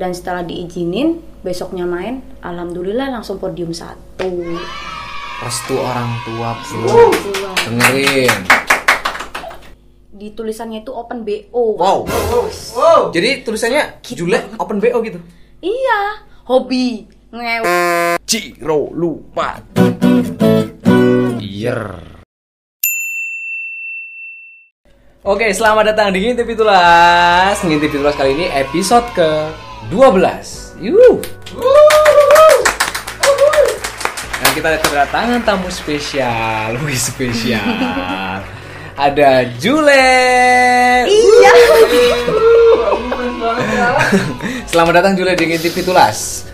dan setelah diizinin besoknya main alhamdulillah langsung podium satu. Restu orang tua bro. Dengerin. Di tulisannya itu open bo wow. Jadi tulisannya Jule open bo gitu? Iya hobi. Ngewe Ciro lupa Yer Oke, selamat datang di Ngintip Pitulas. Ngintip Pitulas kali ini episode ke 12. Yuh. Dan kita kedatangan tamu spesial. Wih, spesial. Ada Jule. iya Selamat datang Jule di Ngintip Pitulas.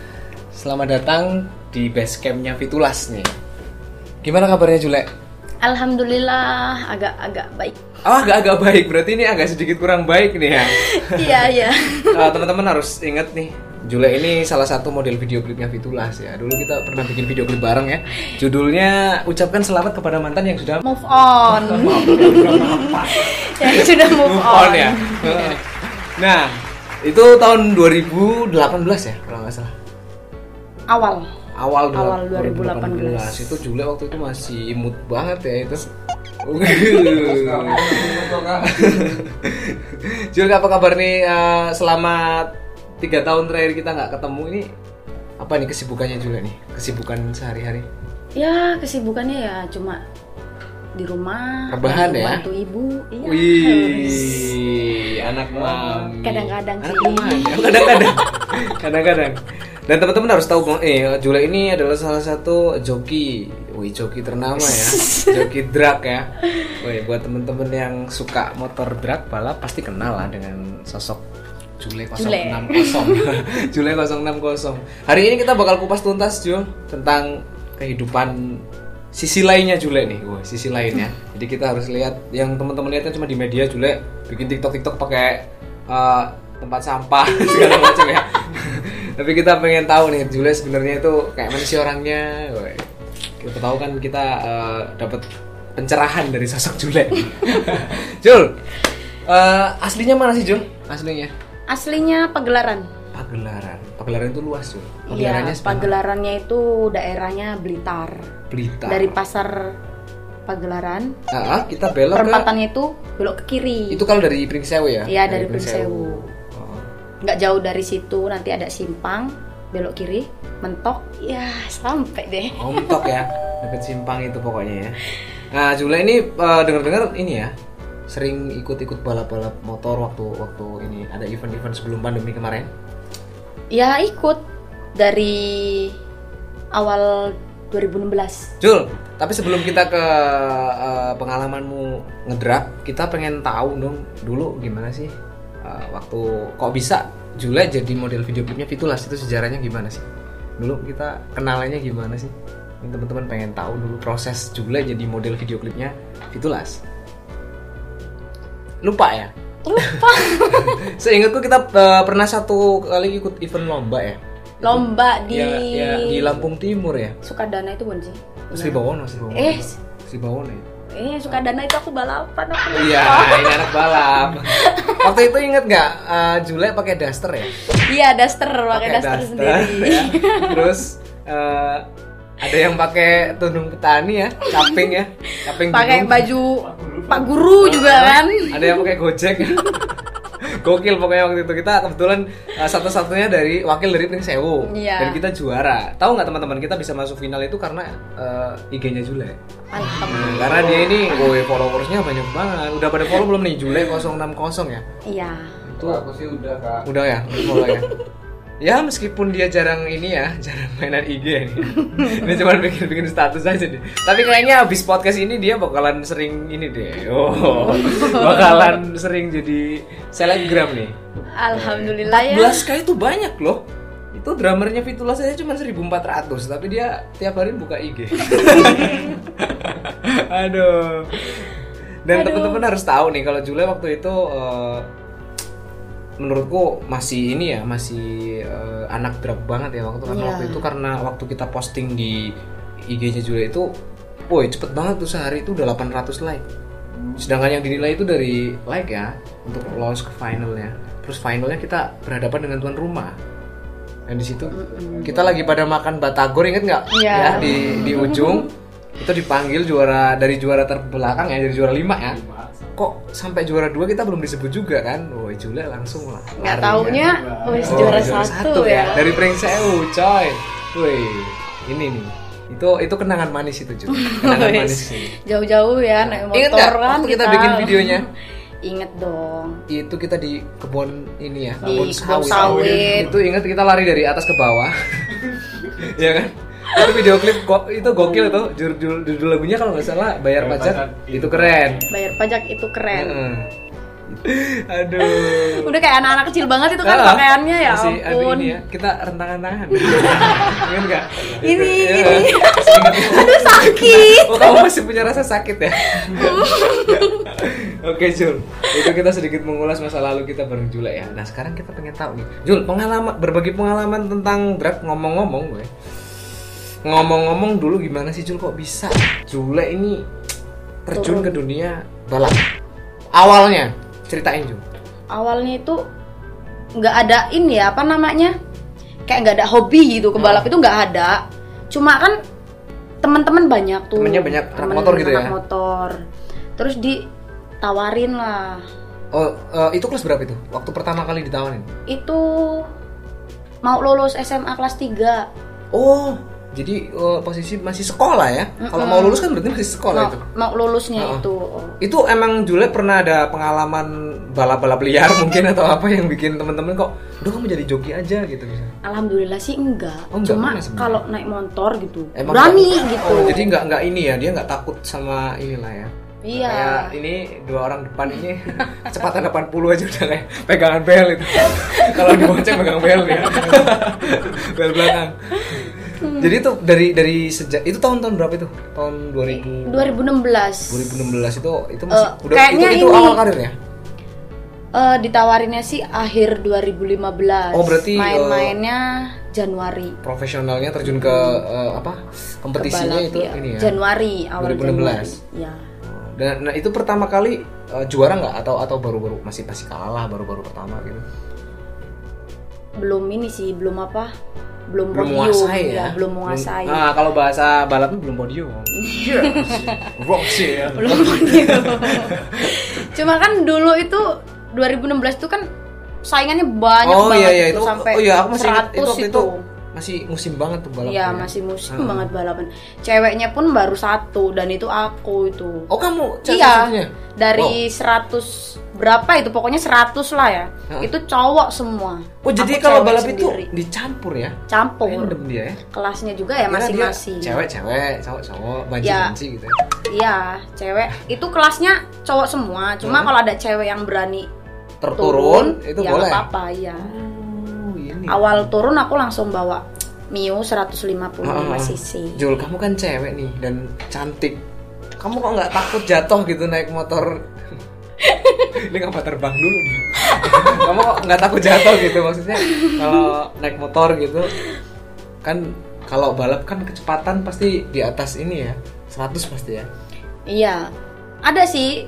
Selamat datang di base campnya Fitulas nih. Gimana kabarnya Jule? Alhamdulillah agak-agak baik Oh, agak-agak baik. Berarti ini agak sedikit kurang baik nih ya. iya iya Eh, teman-teman harus ingat nih, Jule ini salah satu model video klipnya Fitulas ya. Dulu kita pernah bikin video klip bareng ya. Judulnya ucapkan selamat kepada mantan yang sudah move on yang sudah move, on, ya. Nah, itu tahun 2018 ya, kalau nggak salah. awal Awal, Awal 2018. 2018. Itu Jule waktu itu masih imut banget ya itu. Jul apa kabar nih eh, selama tiga tahun terakhir kita nggak ketemu ini apa nih kesibukannya Jul nih kesibukan sehari-hari ya kesibukannya ya cuma di rumah Rebahan bantu- ya? bantu ibu iya Wih anak mami Kadang-kadang sih. mami kadang-kadang kadang-kadang dan teman-teman harus tahu Bang, eh Jule ini adalah salah satu joki. Wih joki ternama ya. Joki drag ya. Wih buat teman-teman yang suka motor drag balap pasti kenal lah dengan sosok Jule 060 Jule 060 hari ini kita bakal kupas tuntas Jul tentang kehidupan sisi lainnya Jule nih. Wah sisi lainnya jadi kita harus lihat yang teman-teman lihatnya cuma di media Jule. Bikin TikTok TikTok pakai eh, tempat sampah segala macam ya tapi kita pengen tahu nih Jule sebenarnya itu kayak mana sih orangnya? Kita tahu kan kita eh, dapat pencerahan dari sosok Jule. Jul eh, aslinya mana sih Jul? Aslinya? Aslinya pagelaran. Pagelaran. Pagelaran itu luas Jul. Iya, pagelarannya sebenarnya pagelarannya itu daerahnya Blitar. Blitar. Dari pasar Pagelaran, Ah, kita belok ke perempatannya itu belok ke kiri. itu kalau dari Pringsewu ya? Iya, dari Pringsewu. Oh. Nggak jauh dari situ nanti ada simpang, belok kiri, mentok, ya sampai deh. Oh, mentok ya, deket simpang itu pokoknya ya. Nah, Jule ini eh, dengar-dengar ini ya, sering ikut-ikut balap-balap motor waktu waktu ini ada event-event sebelum pandemi kemarin. Ya ikut dari awal 2016. Jul, tapi sebelum kita ke eh, pengalamanmu ngedrag, kita pengen tahu dong dulu gimana sih eh, waktu kok bisa Jule jadi model video klipnya Fitulas itu sejarahnya gimana sih? Dulu kita kenalannya gimana sih? Ini teman-teman pengen tahu dulu proses Jule jadi model video klipnya Fitulas. Lupa ya? Lupa. Seingatku kita eh, pernah satu kali ikut event lomba ya. Lomba di Ya, ya, di Lampung Timur ya. Sukadana itu bukan sih? Sri Bawono, Sri Bawono. Eh. Sri Bawono ya. Eh, Sukadana itu aku balapan aku. Iya, ini anak balap. Waktu itu inget nggak eh, Jule pakai daster ya? Iya, daster, pakai daster, sendiri. ya. Terus eh, ada yang pakai tudung petani ya, caping ya, caping Pakai baju Pak Guru juga kan. Ada yang pakai gojek. Gokil pokoknya waktu itu kita kebetulan eh, satu-satunya dari wakil dari Pringsewu Iya. dan kita juara. Tahu nggak teman-teman kita bisa masuk final itu karena eh, IG-nya Jule. Nah, karena dia ini, woi followersnya banyak banget. Udah pada follow belum nih Jule 060 ya? Iya. Itu aku sih udah kak. Udah ya, udah follow ya. Ya meskipun dia jarang ini ya, jarang mainan IG ya. ini cuma bikin-bikin status aja deh. Tapi kayaknya abis podcast ini dia bakalan sering ini deh. Oh, bakalan sering jadi selebgram nih. Alhamdulillah ya. 14k itu banyak loh. Itu drummernya Fitulas aja cuma 1400, tapi dia tiap hari buka IG. Aduh. Dan teman-teman harus tahu nih kalau Jule waktu itu eh, menurutku masih ini ya, masih eh, anak drag banget ya waktu karena Iya. waktu itu karena waktu kita posting di IG-nya Jule itu, woi cepet banget tuh sehari itu udah 800 like. Sedangkan yang dinilai itu dari like ya untuk lolos ke finalnya. Terus finalnya kita berhadapan dengan tuan rumah. Dan di situ kita lagi pada makan batagor inget nggak? Iya. Ya, di di ujung itu dipanggil juara dari juara terbelakang ya dari juara lima ya. Kok sampai juara dua kita belum disebut juga kan? Woi Jule langsung lah. nggak taunya wis Oh, juara satu ya dari Pring Sewu coy. Woi ini nih itu itu kenangan manis itu juga kenangan manis sih. jauh-jauh ya naik motor Ingat nggak kan waktu kita bikin videonya? inget dong itu kita di kebun ini ya Di kebun sawit. itu ingat kita lari dari atas ke bawah ya kan itu video klip kok itu gokil tuh judul, judul, judul lagunya kalau nggak salah bayar Bayar pajak. Pajak, itu keren. Bayar pajak itu keren. Heeh. aduh. Udah kayak anak-anak kecil banget itu kan Ah, pakaiannya ya masih aduh ampun ini ya. Kita rentangan tangan ingat nggak? Ini, Itu, ini. ya. Aduh sakit. Oh kamu masih punya rasa sakit ya? Oke Jul, itu kita sedikit mengulas masa lalu kita bareng Jula ya. Nah sekarang kita pengen tahu nih, Jul pengalaman berbagi pengalaman tentang drag ngomong-ngomong gue. Ngomong-ngomong dulu gimana sih Jul kok bisa Jula ini terjun ke dunia balap? Awalnya ceritain Jul. awalnya itu nggak ada ini ya apa namanya kayak nggak ada hobi gitu ke balap Hmm. itu nggak ada cuma kan teman-teman banyak tuh Temennya banyak Temen motor gitu ya? motor terus ditawarin lah Oh eh, itu kelas berapa itu? Waktu pertama kali ditawarin? itu mau lulus SMA kelas 3 Oh jadi eh, posisi masih sekolah ya? Kalau mau lulus kan berarti masih sekolah mau, itu. mau lulusnya Oh. itu oh. Itu emang Jule pernah ada pengalaman balap-balap liar mungkin atau apa yang bikin temen-temen kok, udah kamu jadi joki aja gitu misalnya. alhamdulillah sih enggak, Oh, enggak cuma kalau naik motor gitu Emang berani nggak- gitu Oh, jadi nggak nggak ini ya, dia nggak takut sama inilah ya. Iya. Kayak ini dua orang depan ini kecepatan 80 aja udah kayak pegangan bel itu. Kalau dibonceng pegang bel ya. bel belakang. Hmm. Jadi itu dari dari sejak itu tahun-tahun berapa itu? Tahun 2000 2016 2016 itu itu masih Eh, udah itu kayaknya itu ini- awal karir ya? Eh, ditawarinnya sih akhir 2015 Oh, berarti, eh, main-mainnya Januari profesionalnya terjun ke eh, apa kompetisinya itu ya. ini ya Januari awal 2016. Januari ya dan nah itu pertama kali eh, juara nggak atau atau baru-baru masih pasti kalah baru-baru pertama gitu belum ini sih belum apa belum, belum podium, menguasai ya, belum menguasai nah kalau bahasa balapnya belum podium Roxy ya belum podium cuma kan dulu itu 2016 itu kan saingannya banyak oh banget iya iya itu itu sampai oh iya aku masih ingat 100 itu itu, itu masih musim banget tuh balapnya Iya ya. masih musim Hmm. banget balapan. Ceweknya pun baru satu dan itu aku itu. oh kamu iya. satunya? Dari 100 berapa itu pokoknya 100 lah ya. Hah? Itu cowok semua. oh jadi Aku kalau balap sendiri. itu dicampur ya campur. random dia ya Kelasnya juga ya masing-masing. cewek-cewek cowok-cowok Ya. banci-banci gitu ya Iya, cewek. Itu kelasnya cowok semua. Cuma Hmm. kalau ada cewek yang berani terturun itu ya boleh apa-apa ya. oh ini Awal turun aku langsung bawa Mio 155 Ah, cc. Jul, kamu kan cewek nih dan cantik. Kamu kok nggak takut jatuh gitu naik motor? Ini ngapa terbang dulu nih? kamu kok nggak takut jatuh gitu maksudnya? Kalau naik motor gitu kan kalau balap kan kecepatan pasti di atas ini ya 100 pasti ya. Iya. Ada sih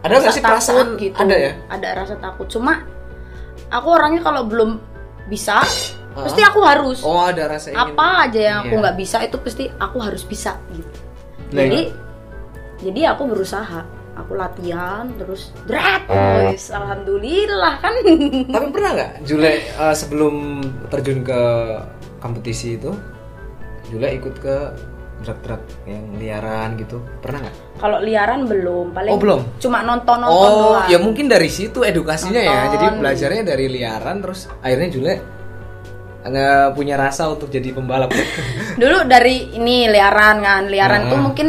Ada nggak sih takut perasaan gitu. Ada ya? Ada rasa takut. Cuma aku orangnya kalau belum bisa, Ah. pasti aku harus. Oh ada rasa ingin. Apa aja yang aku Iya. nggak bisa itu pasti aku harus bisa gitu. Nah, jadi jadi aku berusaha. Aku latihan terus drat, guys. Alhamdulillah kan. Tapi pernah nggak Jule eh, sebelum terjun ke kompetisi itu, Jule ikut ke truk-truk yang liaran gitu, pernah nggak? kalau liaran belum, paling Oh, belum? cuma nonton-nonton Oh, doang. ya mungkin dari situ edukasinya ya. Nonton. Jadi belajarnya dari liaran, terus akhirnya Jule nggak punya rasa untuk jadi pembalap. Dulu dari ini liaran kan, liaran Ah. tuh mungkin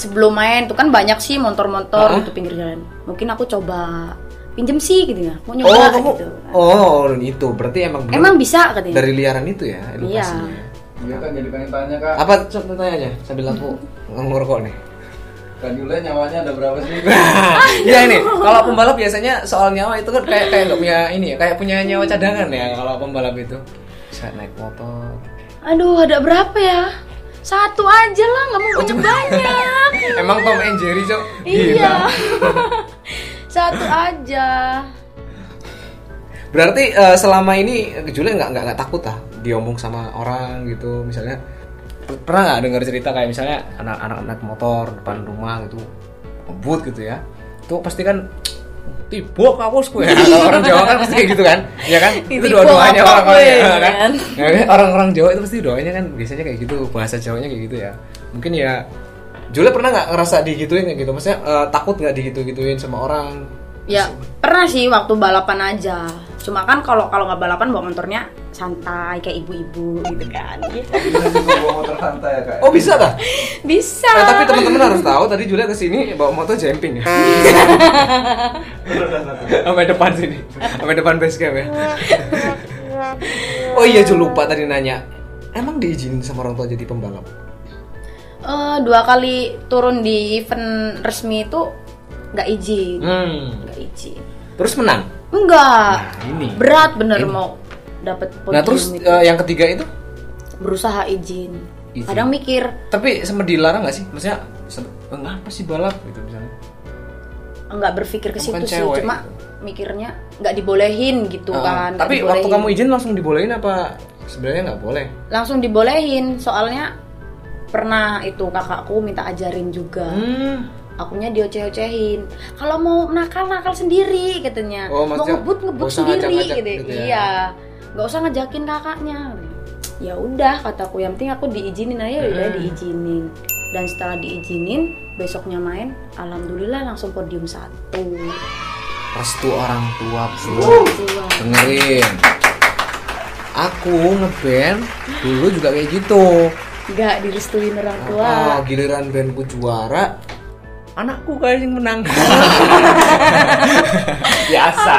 sebelum main tuh kan banyak sih motor-motor gitu pinggir jalan. Mungkin aku coba pinjem sih gitu ya, mau oh, nyoba kamu, gitu. oh itu berarti emang bener Emang bisa katanya. dari liaran itu ya edukasinya. Iya kan jadi pengen tanya kak, Apa coba tanya sambil aku ngerokok nih. Kak Jule nyawanya ada berapa sih? Iya ini, kalau pembalap biasanya soal nyawa itu kan kayak kayak nggak punya ini ya, kayak punya nyawa cadangan ya kalau pembalap itu. Bisa naik motor. Aduh, ada berapa ya? Satu aja lah, nggak mau banyak banyak. Emang Tom and Jerry, Cok? iya. Satu aja. Berarti eh, selama ini Julia nggak nggak takut lah diomong sama orang gitu misalnya per- pernah nggak dengar cerita kayak misalnya anak-anak naik motor depan rumah gitu ngebut gitu ya itu pasti kan tiba kaosku ya kalau orang Jawa kan pasti kayak gitu kan ya kan itu Tiba doa-doanya apa orang-orang gue, ya, kan kan? Ya kan? orang-orang Jawa itu pasti doanya kan biasanya kayak gitu bahasa Jawanya kayak gitu ya mungkin ya Julia pernah nggak ngerasa digituin kayak gitu maksudnya eh, takut nggak digitu-gituin sama orang Ya pernah sih waktu balapan aja. Cuma kan kalau kalau nggak balapan bawa motornya santai kayak ibu-ibu gitu kan. Gitu. Bisa juga bawa motor santai ya kak. oh bisa dah Bisa. Nah, tapi teman-teman harus tahu tadi Julia ke sini bawa motor jumping ya. Sampai depan sini. Sampai depan base camp ya. Oh iya Jul lupa tadi nanya. Emang diizinin sama orang tua jadi pembalap? Eh, dua kali turun di event resmi itu nggak izin, Hmm. nggak izin. Terus menang. Enggak. Nah, ini. Berat bener Ini. mau dapat Nah, terus itu. eh, yang ketiga itu berusaha izin. Izin. Kadang mikir tapi sempat dilarang nggak sih? Maksudnya sem- ngapa sih balap gitu misalnya? nggak berpikir ke situ sih, cewek cuma mikirnya nggak dibolehin gitu Ah, kan. tapi waktu kamu izin langsung dibolehin apa sebenarnya nggak boleh? langsung dibolehin soalnya pernah itu kakakku minta ajarin juga Hmm. akunya dioceh-ocehin kalau mau nakal nakal sendiri katanya Oh, mau ngebut ngebut sendiri ngajak-ngajak gitu, gitu ya? iya nggak usah ngejakin kakaknya. Ya udah kataku. Yang penting aku diizinin aja. Ya udah Hmm. diizinin. Dan setelah diizinin besoknya main alhamdulillah langsung podium satu. Restu orang tua bro. Tua. dengerin. Aku ngeband dulu juga kayak gitu. Nggak direstuin orang tua. Ah, giliran bandku juara anakku kayak yang menang. Biasa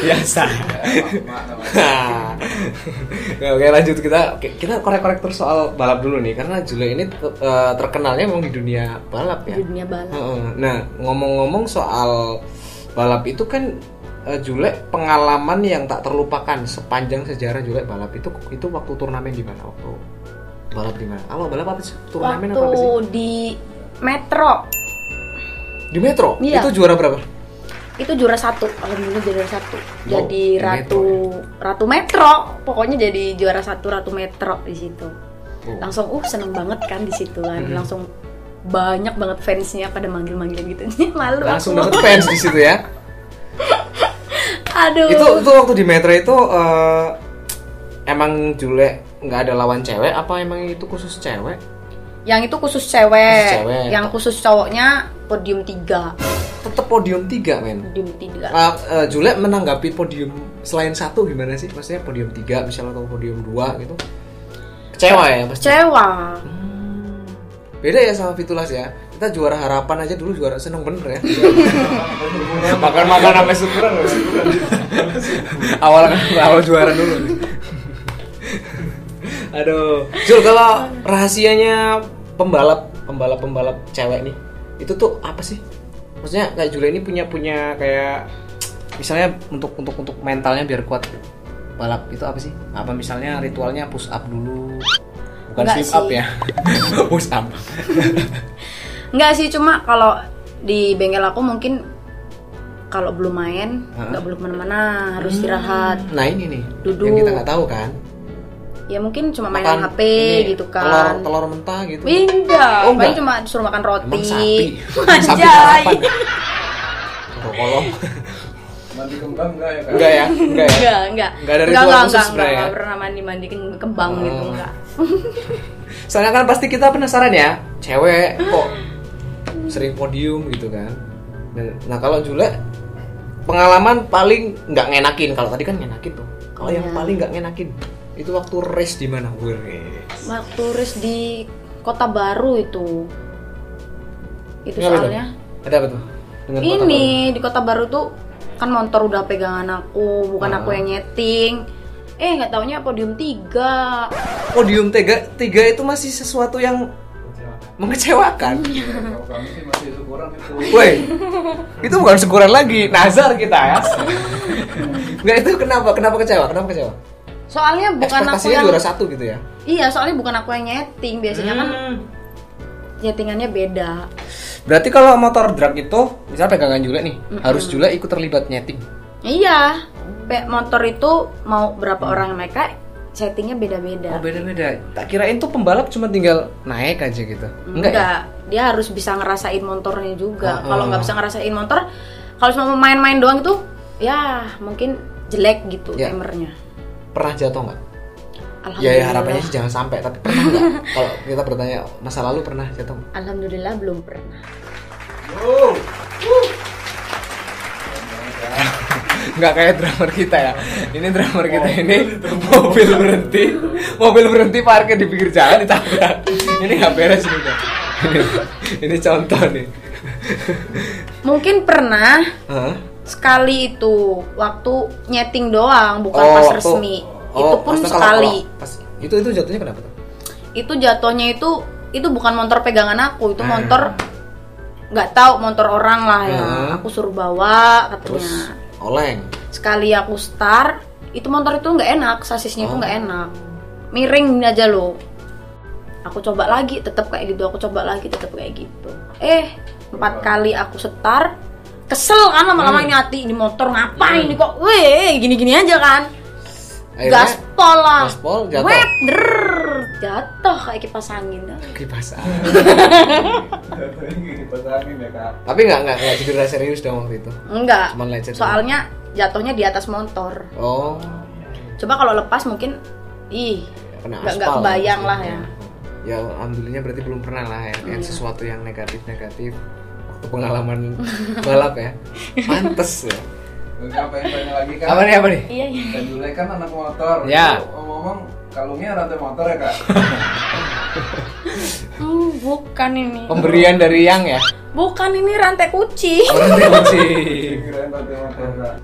biasa oke lanjut kita kita korek-korek terus soal balap dulu nih karena Julia ini eh, terkenalnya memang di dunia balap ya di dunia balap. Nah, ngomong-ngomong soal balap itu kan eh, Jule pengalaman yang tak terlupakan sepanjang sejarah Jule balap itu itu waktu turnamen di mana waktu balap di mana? Awal balap apa sih? Turnamen apa, apa sih? waktu di Metro Di Metro. Iya. Itu juara berapa? Itu juara satu alhamdulillah juara satu Wow, jadi di ratu ratu metro pokoknya jadi juara satu ratu metro di situ Oh. langsung uh seneng banget kan di situ kan Mhm. langsung banyak banget fansnya pada manggil-manggil gitu malu Langsung aku. dapat fans di situ ya. aduh Itu itu waktu di Metro itu eh, emang Jule nggak ada lawan cewek apa emang itu khusus cewek? yang itu khusus cewek, Khusus cewek. yang khusus cowoknya podium tiga Tetap podium 3 men. podium tiga Uh, uh, Jule menanggapi podium selain satu gimana sih? Maksudnya podium 3 misalnya atau podium 2 gitu? Kecewa ya pasti? kecewa Hmm. Beda ya sama Fitulas ya. Kita juara harapan aja dulu juara seneng bener ya. Makan-makan sampai syukuran awal awal juara dulu. nih. Aduh, Jul kalau rahasianya pembalap pembalap pembalap cewek nih itu tuh apa sih? Maksudnya kayak Jule ini punya punya kayak misalnya untuk untuk untuk mentalnya biar kuat balap itu apa sih? Apa misalnya ritualnya push up dulu? Bukan Enggak sit up sih. ya. push up. Enggak sih cuma kalau di bengkel aku mungkin kalau belum main nggak boleh ke mana-mana harus istirahat Nah ini nih Duduk. yang kita nggak tahu kan. Ya mungkin cuma main Makan HP ini, gitu Telur kan telur mentah gitu. Enggak, Oh, paling enggak. cuma disuruh makan roti. Emang sapi. sapi. Toro kolong. Mandi kembang enggak ya kak? Enggak ya, enggak ya. Enggak, enggak. Enggak ada enggak, enggak, khusus enggak, enggak, ya? pernah mandi-mandi ke- kembang Oh. gitu enggak. Soalnya kan pasti kita penasaran ya, cewek kok sering podium gitu kan. Dan- Nah kalau Jule pengalaman paling nggak ngenakin kalau tadi kan ngenakin tuh. Kalau yang Iya. paling nggak ngenakin itu waktu race di mana? Waktu race di Kota Baru itu. Itu tuh? soalnya Ada apa tuh? Dengan kota ini di Kota Baru tuh kan motor udah pegangan aku, bukan Ah. aku yang nyeting. Eh, nggak taunya podium 3. Baru? Podium tiga, tiga itu masih sesuatu yang mengecewakan. Kalau kami sih masih syukuran itu. Woi, itu bukan syukuran lagi, nazar kita ya. Enggak itu kenapa? Kenapa kecewa? Kenapa kecewa? Soalnya bukan aku yang juara satu gitu ya? Iya, soalnya bukan aku yang nyeting. Biasanya kan Hmm. nyetingannya beda. Berarti kalau motor drag itu, misal pegangan Jule nih, harus Jule ikut terlibat nyeting. Iya. sampai motor itu mau berapa orang yang naik Kak, settingnya beda-beda. Oh beda-beda. Tak kirain tuh pembalap cuma tinggal naik aja gitu. Enggak, ya? dia harus bisa ngerasain motornya juga. Oh, Kalau oh. nggak bisa ngerasain motor, kalau cuma main-main doang itu, ya mungkin jelek gitu Ya. timernya. Pernah jatuh nggak? Ya, Alhamdulillah. ya harapannya sih jangan sampai. Tapi pernah nggak? Kalau kita bertanya masa lalu pernah jatuh? nggak? Alhamdulillah belum pernah. Oh. Nggak kayak drummer kita ya. Ini drummer kita ini mobil berhenti, mobil berhenti parkir di pinggir jalan ditabrak. Ini nggak beres ini. Ini, ini contoh nih. Mungkin pernah Hah? Sekali itu waktu nyeting doang, bukan Oh, pas waktu- resmi. oh, itu pun maksudnya kalau- sekali. kalau pas- itu itu jatuhnya kenapa tuh? Itu jatuhnya itu itu bukan motor pegangan aku, itu Ah. motor nggak tahu motor orang lah ya. Ah. Aku suruh bawa Terus katanya. oleng. sekali aku start itu motor itu nggak enak sasisnya itu Oh. nggak enak miring aja loh aku coba lagi tetap kayak gitu aku coba lagi tetap kayak gitu eh empat kali aku start kesel kan lama-lama Hmm. ini hati ini motor ngapain ini kok weh gini-gini aja kan Akhirnya gaspol lah gaspol, jatuh. Wet, jatuh kayak kipas angin kipas angin. Ya kak. Tapi nggak nggak nggak cedera serius dong waktu itu. enggak Cuman lecet. soalnya jatuhnya di atas motor Oh. coba kalau lepas mungkin ih nggak nggak kebayang lah ya Ya alhamdulillah berarti belum pernah lah ya yang Iya. sesuatu yang negatif-negatif waktu pengalaman balap ya. Pantes ya. Apa yang tanya lagi kan? Apa nih apa nih? iya iya Jule kan anak motor. Ya. Ngomong-ngomong kalungnya rantai motor ya kak? Hmm, bukan ini. Pemberian dari yang ya. Bukan ini rantai kucing. Kucing. Kirain rantai motor kak.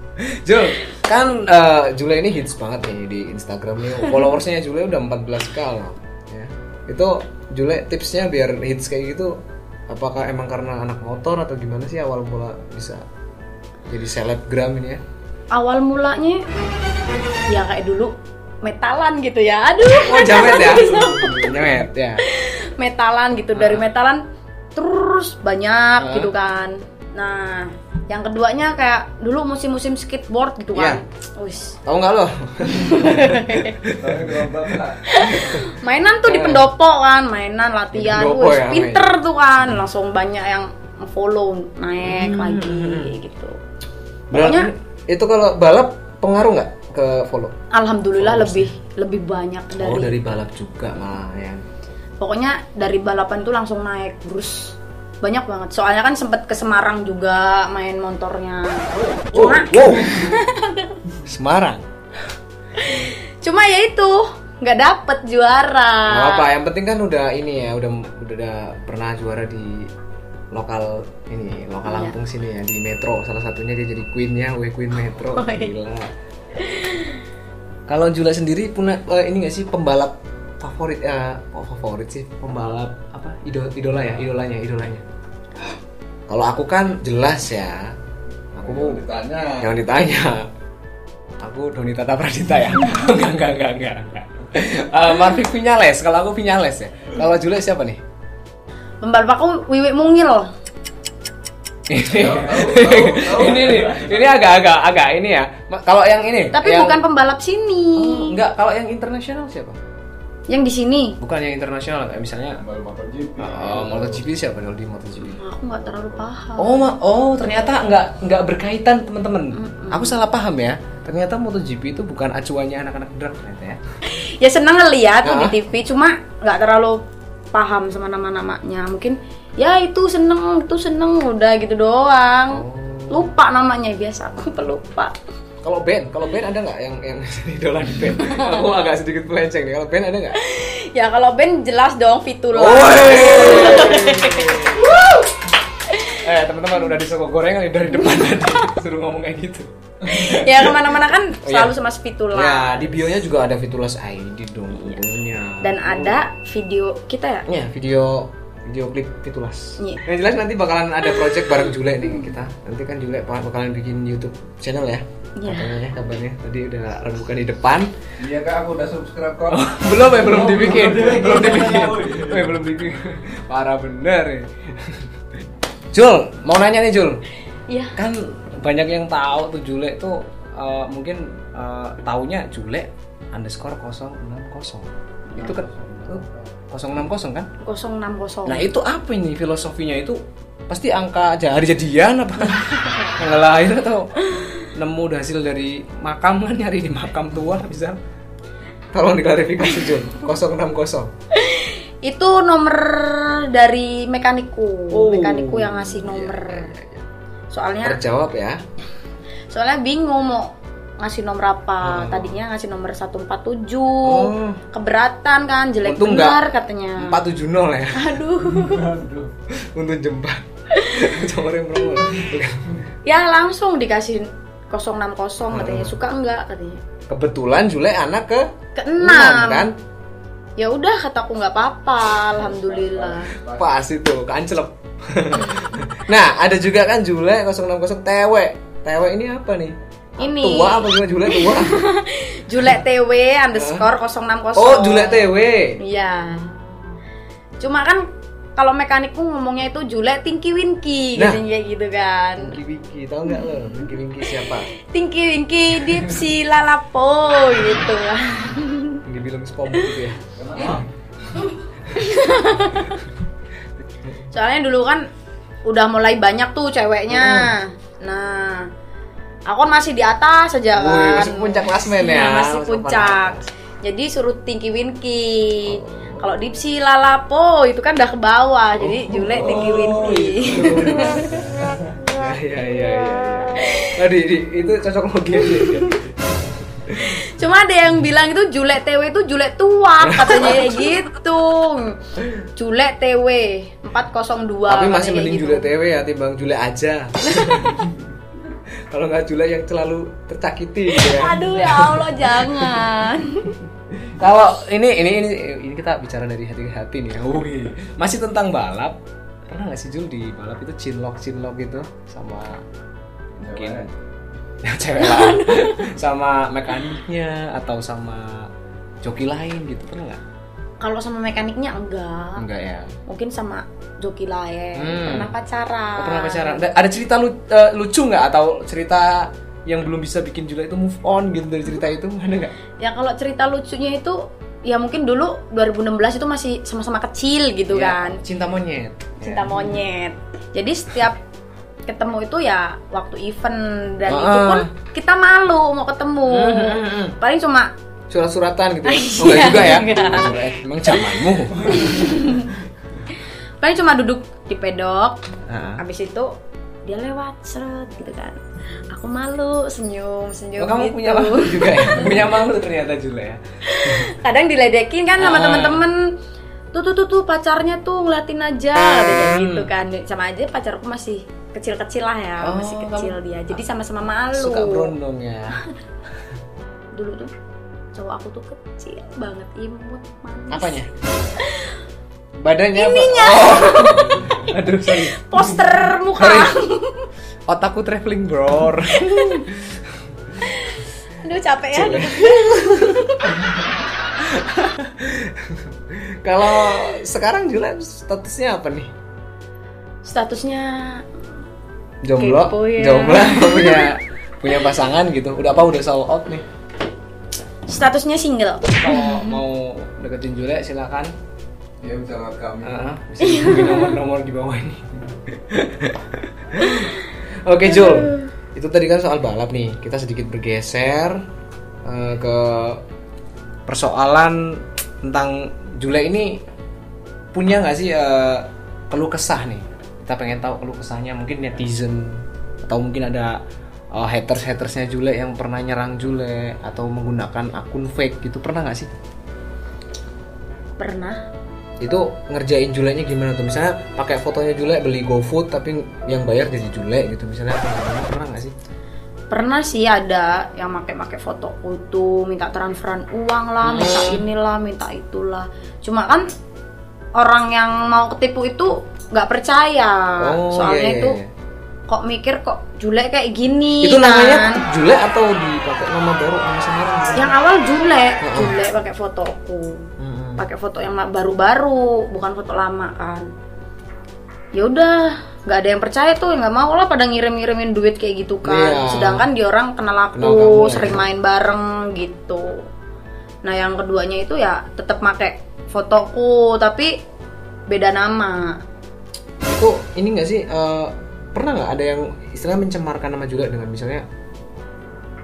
Jul, kan eh, Jule ini hits banget nih di Instagram nih. Followersnya Jule udah 14k loh. Ya. Itu Jule tipsnya biar hits kayak gitu apakah emang karena anak motor atau gimana sih awal mula bisa jadi selebgram ini ya? Awal mulanya ya kayak dulu metalan gitu ya. Aduh. Oh jamet ya? jamet ya. Metalan gitu dari metalan terus banyak Ah. gitu kan. Nah, yang keduanya kayak dulu musim-musim skateboard gitu kan. Wis. Tahu nggak lo? Mainan tuh di pendopo kan, mainan latihan. Wis, ya, pinter tuh kan. Langsung banyak yang follow naik Hmm. lagi gitu. Pokoknya itu kalau balap pengaruh nggak ke follow? alhamdulillah Followers lebih lebih banyak dari Oh dari balap juga malah ya. pokoknya dari balapan tuh langsung naik terus banyak banget soalnya kan sempet ke Semarang juga main motornya cuma wow. Semarang. cuma ya itu nggak dapet juara Gak apa, yang penting kan udah ini ya, udah udah pernah juara di lokal ini, lokal Iya. Lampung sini ya, di Metro. Salah satunya dia jadi queennya, we queen Metro. Oh, iya. Gila. Kalau Jula sendiri punya eh, ini gak sih pembalap favorit ya, oh, favorit sih pembalap apa idol idola ya, idolanya, idolanya. Kalau aku kan jelas ya, aku Mau ditanya. Jangan ditanya. Aku Doni Tata Pradita ya. enggak, enggak, enggak, enggak. enggak. Eh, Marvin Vinales, kalau aku Vinales ya. Kalau Jules siapa nih? pembalap aku Wiwi Mungil ini ini nih, ini agak-agak agak ini ya. Kalau yang ini, tapi yang- bukan pembalap sini enggak, kalau yang internasional siapa? Yang di sini Bukan yang internasional kayak misalnya motor jeep. uh, MotoGP siapa kalau di MotoGP? aku nggak terlalu paham Oh, ma- oh ternyata nggak nggak berkaitan teman-teman. Aku salah paham ya. Ternyata MotoGP itu bukan acuannya anak-anak drag ternyata ya. ya seneng ngeliat tuh Ah. di TV cuma nggak terlalu paham sama nama-namanya mungkin ya itu seneng itu seneng udah gitu doang Oh. lupa namanya biasa aku pelupa Kalau band, kalau band ada nggak yang yang idola di band? Aku agak sedikit melenceng nih. Kalau band ada nggak? ya kalau band jelas dong Fitula eh teman-teman udah disogok gorengan nih dari depan tadi suruh ngomong kayak gitu. ya ke mana-mana kan Oh, selalu iya. sama Fitula Ya di bionya juga ada Fitulas ID dong pokoknya. dan ada video kita ya Ya video video klip Fitulas. Iya. Yang jelas nanti bakalan ada project bareng Jule nih kita. Nanti kan Jule bakalan bikin YouTube channel ya. Iya. Katanya ya kabarnya tadi udah rembukan di depan. Iya kak, aku udah subscribe kok. belum ya belum dibikin belum dibikin Eh, belum dibikin parah bener ya Jul mau nanya nih Jul iya kan banyak yang tahu tuh Jule tuh eh, mungkin eh, taunya Jule underscore 060 itu kan tuh, 060 kan? 060 nah itu apa ini filosofinya? Itu pasti angka aja hari jadian apa? Tanggal lahir atau nemu hasil dari makam kan? Nyari di makam tua bisa. Tolong diklarifikasi Jul 060 itu nomor dari mekaniku. Oh. mekaniku yang ngasih nomor. soalnya terjawab ya. Soalnya bingung mau ngasih nomor apa? Oh. tadinya ngasih nomor 147 Oh. keberatan kan jelek Untung benar katanya. 470 ya? Aduh. Aduh. untuk jembat. Ya langsung dikasih 060 katanya. Oh. suka enggak katanya. Kebetulan Jule anak ke keenam. enam kan? Ya udah kataku nggak apa-apa alhamdulillah. Pas itu kancelep nah ada juga kan Jule 060 TW TW ini apa nih Ini. tua apa gimana Jule tua Julek TW underscore 060 oh Jule TW Iya. Cuma kan kalau mekanikku ngomongnya itu Julek Tinky Winky Nah. kayak gitu kan. Winky Winky tau nggak lo Winky Winky siapa Tinky Winky Dipsy Lalapo gitu. Winky bilang SpongeBob gitu ya? Soalnya dulu kan udah mulai banyak tuh ceweknya. Nah, aku kan masih di atas aja Wih, kan. masih puncak klasmen ya? Iya, masih Masih puncak. Jadi suruh Tinky Winky. Oh. Kalau Dipsy Lalapo itu kan udah ke bawah. Jadi Julek Tinky Winky. ya ya ya ya nah di, di- itu cocok logi aja ya. Cuma ada yang bilang itu Julek TW itu Julek tua katanya gitu. Julek TW 402. tapi masih mending gitu. Jule TW ya timbang Jule aja kalau nggak Jule yang selalu tercakiti gitu ya Aduh ya Allah jangan. Kalau ini ini ini ini kita bicara dari hati ke hati nih. ya. Wih, masih tentang balap. Pernah nggak sih Jul di balap itu cinlok cinlok gitu sama mungkin ya cewek lah, sama mekaniknya atau sama joki lain gitu pernah nggak? Kalau sama mekaniknya enggak. Enggak ya. Mungkin sama joki lain. Hmm. Pernah pacaran. Oh, pernah pacaran. Da- Ada cerita lu- eh, lucu nggak atau cerita yang belum bisa bikin Jula itu move on gitu dari cerita itu ada nggak? Ya kalau cerita lucunya itu ya mungkin dulu 2016 itu masih sama-sama kecil gitu Ya, kan. Cinta monyet. Cinta Ya. monyet. Jadi setiap ketemu itu ya waktu event dan Ah. itu pun kita malu mau ketemu. Hmm, hmm, hmm. Paling cuma surat-suratan gitu. Iya, Oh, enggak juga ya? enggak. Emang zamanmu. paling cuma duduk di pedok. Heeh. Habis itu dia lewat seret gitu kan. Aku malu senyum senyum Oh, kamu gitu. punya malu juga ya? punya malu ternyata Jule ya. kadang diledekin kan sama Ah. temen-temen tuh tuh tuh tuh pacarnya tuh ngeliatin aja kayak gitu kan sama aja pacarku masih kecil-kecil lah ya Oh, masih kecil dia jadi sama-sama malu Suka berondong ya. dulu tuh cowok aku tuh kecil banget imut manis Apanya? Badannya Ininya. apa? Oh. Aduh, sorry. poster muka Sorry. Otakku traveling bro. aduh capek ya. Kalau sekarang Jule statusnya apa nih? statusnya Jomblo, Kepo ya. jomblo punya punya pasangan gitu. Udah apa udah sold out nih? Statusnya single Kalau mau deketin Jule silakan. Dia bisa lewat kami. Bisa dihubungi nomor-nomor di bawah ini. Oke Jul, itu tadi kan soal balap nih. Kita sedikit bergeser eh, ke persoalan tentang Jule ini punya nggak sih eh, keluh kesah nih? Kita pengen tahu keluh kesahnya mungkin netizen atau mungkin ada haters hatersnya Jule yang pernah nyerang Jule atau menggunakan akun fake gitu pernah nggak sih? pernah itu ngerjain Julenya gimana tuh misalnya pakai fotonya Jule beli GoFood tapi yang bayar jadi Jule gitu misalnya gimana pernah nggak sih pernah sih ada yang make-make foto itu minta transferan uang lah minta Hmm. inilah minta itulah cuma kan orang yang mau ketipu itu nggak percaya soalnya iya, iya, itu iya. Kok mikir kok Jule kayak gini itu namanya kan. Jule atau dipakai nama baru nama samaran gitu? yang awal Jule Oh, oh. Jule pakai fotoku Mm-mm. pakai foto yang baru-baru bukan foto lama kan ya udah nggak ada yang percaya tuh nggak mau lah pada ngirim-ngirimin duit kayak gitu kan Iya. sedangkan di orang kenal aku Kenal kamu, sering ya. main bareng gitu nah yang keduanya itu ya tetap make fotoku tapi beda nama itu ini nggak sih eh, pernah nggak ada yang istilah mencemarkan nama Jule dengan misalnya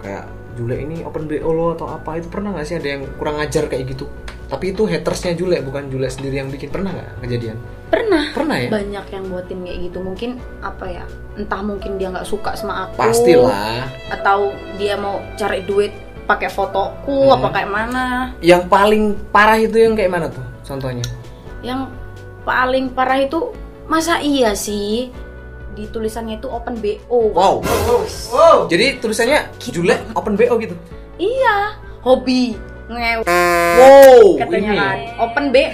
kayak Jule ini open BO lo atau apa? Itu pernah nggak sih ada yang kurang ajar kayak gitu? Tapi itu hatersnya Jule bukan Jule sendiri yang bikin. Pernah nggak kejadian? Pernah. Pernah ya? Banyak yang buatin kayak gitu. Mungkin apa ya entah mungkin dia nggak suka sama aku pastilah. atau dia mau cari duit pakai fotoku Hmm. apa kayak mana. Yang paling parah itu yang kayak mana tuh contohnya? Yang paling parah itu masa iya sih di tulisannya itu open bo wow. Wow. jadi tulisannya Jule open BO gitu? Iya. Hobi. Ngew wow katanya ini. kan. Open bo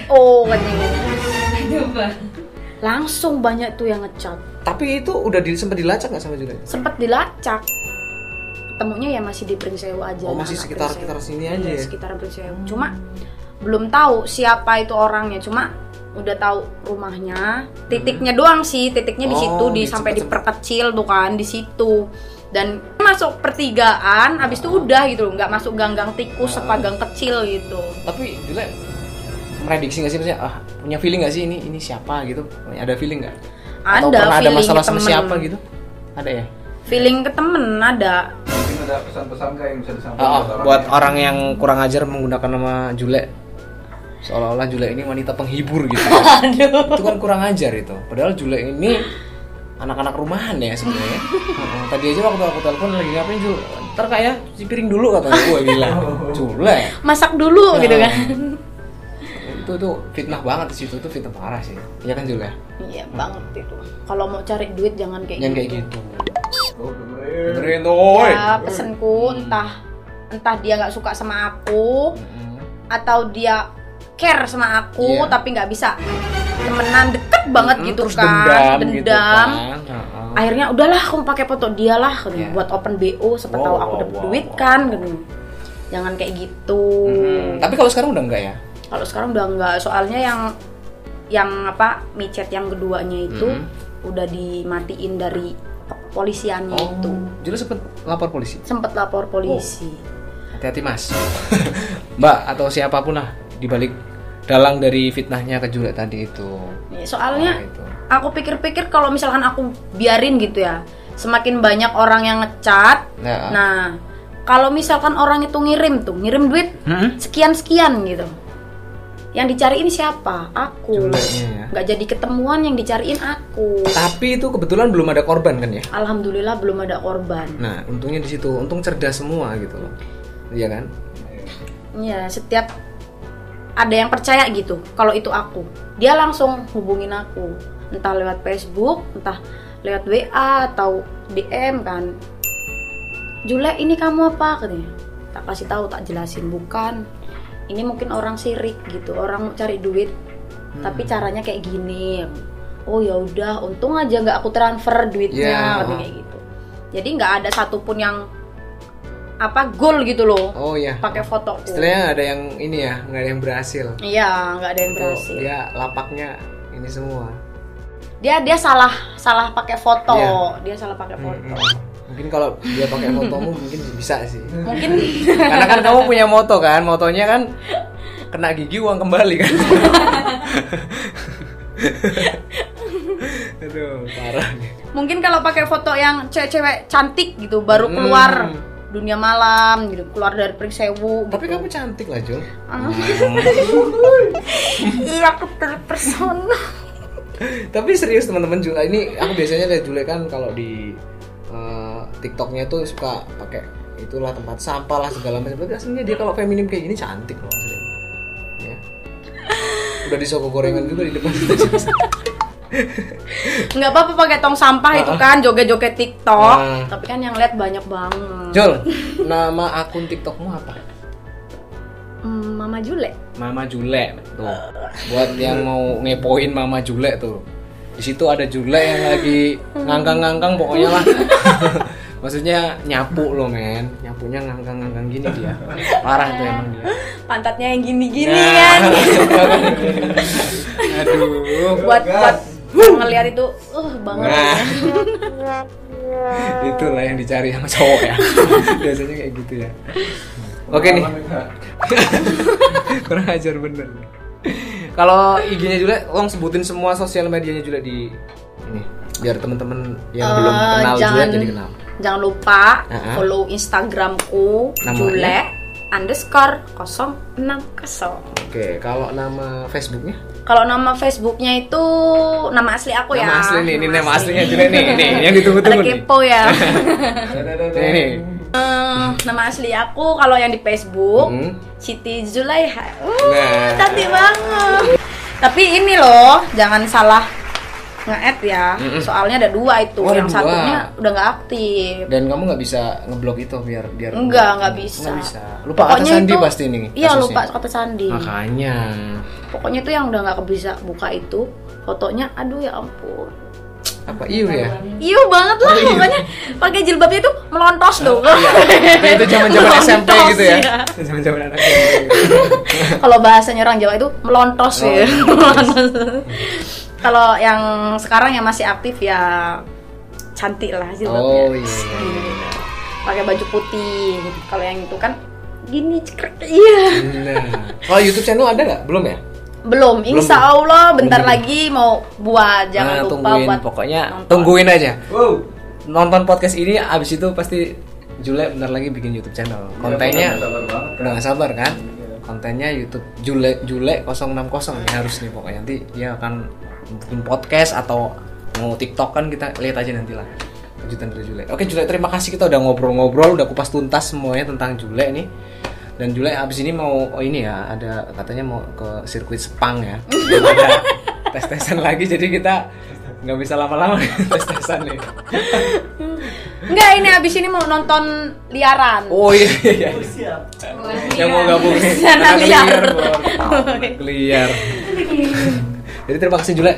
katanya. Langsung banyak tuh yang ngecat. Tapi itu udah di, sempat dilacak nggak sama Jule? Sempet dilacak. Ketemunya ya masih di Pringsewu aja Oh, masih sekitar- Pringsewu. sekitar sini Iya, aja ya? sekitar Pringsewu cuma belum tahu siapa itu orangnya. Cuma udah tahu rumahnya titiknya doang sih titiknya di Oh, situ di di- sampai diperkecil tuh kan di situ. Dan masuk pertigaan habis itu udah gitu loh nggak masuk gang-gang tikus Ah. apa gang kecil gitu. Tapi Jule prediksi nggak sih? Maksudnya ah punya feeling nggak sih ini ini siapa gitu? Ada feeling nggak? Atau Ada pernah ada feeling masalah sama temen. siapa gitu? Ada ya? Feeling ke temen ada. Mungkin ada pesan-pesan kah yang bisa disampaikan Oh, orang buat yang- orang yang kurang ajar menggunakan nama Jule seolah-olah Jule ini wanita penghibur gitu. Itu kan kurang ajar itu. Padahal Jule ini anak-anak rumahan ya sebenarnya. Heeh. tadi aja waktu aku telepon lagi ngapain Jul? Ntar kayak cuci piring dulu katanya. Gue bilang Jule masak dulu Nah. gitu kan. Itu tuh fitnah banget di situ tuh fitnah parah sih. Ya kan Jule iya banget itu. Kalau mau cari duit jangan kayak yang gitu. kayak gitu. Oh, tuh ya pesenku entah entah dia nggak suka sama aku Mm-mm. atau dia care sama aku Iya. tapi nggak bisa temenan deket banget Mm-mm, gitu terus kan dendam, gitu kan. Heeh. akhirnya udahlah kamu pakai foto dia lah katanya, Iya. buat open bo siapa Wow, tahu aku wow, dapat wow, duit wow. kan gitu jangan kayak gitu Mm-mm. tapi kalau sekarang udah enggak ya kalau sekarang udah nggak soalnya yang yang apa micet yang keduanya itu Mm-mm. udah dimatiin dari polisiannya itu Jule sempet lapor polisi sempet lapor polisi hati-hati mas mbak atau siapa pun lah dibalik dalang dari fitnahnya ke Jule tadi itu. Ya, soalnya Nah, itu. aku pikir-pikir kalau misalkan aku biarin gitu ya semakin banyak orang yang ngecat Nah. nah kalau misalkan orang itu ngirim tuh ngirim duit Hmm? sekian sekian gitu. Yang dicari ini siapa? Aku. Ya. nggak jadi ketemuan yang dicariin aku. Tapi itu kebetulan belum ada korban kan ya? Alhamdulillah belum ada korban. Nah untungnya di situ. Untung cerdas semua gitu loh. Iya kan? Ya setiap ada yang percaya gitu kalau itu aku. Dia langsung hubungin aku. Entah lewat Facebook entah lewat WA atau DM kan. Jule ini kamu apa? katanya. Tak kasih tahu tak jelasin. Bukan. Ini mungkin orang sirik gitu orang cari duit. Tapi caranya kayak gini. Oh ya udah untung aja nggak aku transfer duitnya Ya. katanya kayak gitu. Jadi nggak ada satupun yang apa goal gitu loh oh iya pakai fotoku istilahnya ada yang ini ya nggak ada yang berhasil Iya, nggak ada yang Itu berhasil. dia lapaknya ini semua Dia dia salah salah pakai foto. Iya. Dia salah pakai foto. Mm-mm. mungkin kalau dia pakai fotomu mungkin bisa sih Mungkin karena kan kamu punya moto kan motonya kan kena gigi uang kembali kan aduh parah nih mungkin kalau pakai foto yang cewek-cewek cantik gitu baru Hmm. Dunia malam gitu, keluar dari Pringsewu tapi gitu. kamu cantik lah Jul Ah. Iya, aku terpesona. tapi serius teman-teman Jule ini aku biasanya lihat Jule kan kalau di eh, TikToknya tuh suka pakai itulah tempat sampah lah segala macam. Tapi aslinya dia kalau feminim kayak gini cantik loh aslinya. Ya. Udah disogok gorengan juga di depan nggak apa-apa pakai tong sampah itu kan joget-joget TikTok. Ah. tapi kan yang lihat banyak banget. Jul nama akun TikTokmu apa? Hmm, Mama Jule. Mama Jule tuh buat yang mau ngepoin Mama Jule tuh. Di situ ada Jule yang lagi ngangkang-ngangkang pokoknya lah. Maksudnya nyapu loh men. Nyapunya ngangkang-ngangkang gini dia. Parah tuh emang dia. Pantatnya yang gini-gini Nah. kan. Aduh buat buat ngelihat itu uh banget Nah. Itulah yang dicari sama cowok ya. Biasanya kayak gitu ya. Oke nih, kurang ajar bener. Kalau IG-nya juga, tolong sebutin semua sosial medianya juga di ini biar teman-teman yang belum Eh, kenal juga jadi kenal. jangan lupa Uh-uh. follow instagramku Namanya? jule underscore 060 Oke, kalau nama Facebooknya? kalau nama facebooknya itu nama asli aku ya Nama asli nih, ini nama aslinya juga nih, nih yang ditunggu-tunggu nih. kepo ya Nih, nih. Eh, nama asli aku kalau yang di Facebook Hmm. Siti Zulaiha. Uh, Nah. cantik banget. Tapi ini loh, jangan salah nge-add ya. Mm-mm. Soalnya ada dua itu. Oh, yang dua. satunya udah nggak aktif. Dan kamu nggak bisa ngeblok itu biar biar Enggak, nggak bisa. Nggak bisa. Lupa kata sandi pasti nih. Iya, kasusnya. lupa kata sandi. Makanya. Pokoknya itu yang udah nggak bisa buka itu fotonya aduh ya ampun Apa iu ya? Iya banget lah pokoknya pakai jilbabnya itu melontos dong. Iya. itu zaman-zaman SMP Melontos, gitu ya. iya. Zaman-zaman anak SMP. Kalau bahasanya orang Jawa itu melontos Oh, ya. melontos. Kalau yang sekarang yang masih aktif ya cantik lah jilbabnya. Oh iya. iya. Pakai baju putih. Kalau yang itu kan gini cekrek. Iya. Nah, kalau YouTube channel ada nggak? Belum ya? Belum, insya Belum. Allah bentar Belum. lagi mau buat. Jangan Nah, lupa tungguin buat pokoknya nonton. tungguin aja. Wow. Nonton podcast ini abis itu pasti Jule bentar lagi bikin YouTube channel. Kontennya Iya, sabar banget. udah gak sabar kan? Iya. Kontennya YouTube Jule Jule 060 ini harus nih pokoknya nanti dia akan bikin podcast atau mau TikTok kan kita lihat aja nanti lah kejutan dari Jule. Oke Jule terima kasih kita udah ngobrol-ngobrol udah kupas tuntas semuanya tentang Jule nih. Dan Jule abis ini mau oh ini ya ada katanya mau ke sirkuit Sepang ya. ada tes-tesan lagi jadi kita nggak bisa lama-lama tes-tesan nih. Enggak, ini abis ini mau nonton liaran. Oh iya iya. iya. Yang mau gabung nih. Sana anak liar. Anak liar. Jadi terima kasih Jule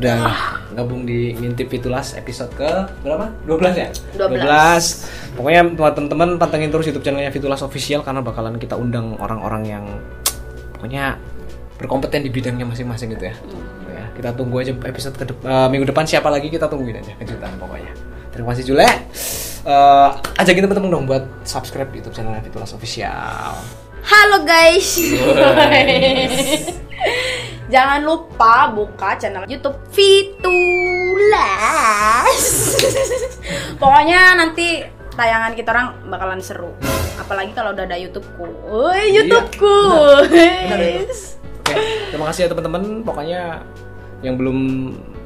udah gabung di Ngintip Fitulas episode ke berapa? 12 ya? 12. Pokoknya buat teman-teman pantengin terus YouTube channelnya Fitulas Official karena bakalan kita undang orang-orang yang pokoknya berkompeten di bidangnya masing-masing gitu ya. Ya, kita tunggu aja episode ke dep- eh, minggu depan siapa lagi kita tungguin aja kejutan pokoknya. Terima kasih Jule. Eh, ajakin teman-teman dong buat subscribe YouTube channelnya Fitulas Official. Halo guys. Jangan lupa buka channel YouTube Fitulas. Pokoknya nanti tayangan kita orang bakalan seru. Apalagi kalau udah ada YouTubeku. Woi, YouTubeku. benar, benar. Oke, terima kasih ya teman-teman. Pokoknya yang belum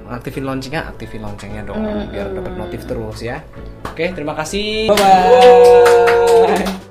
aktifin loncengnya, aktifin loncengnya dong biar dapat notif terus ya. Oke, terima kasih. Bye bye.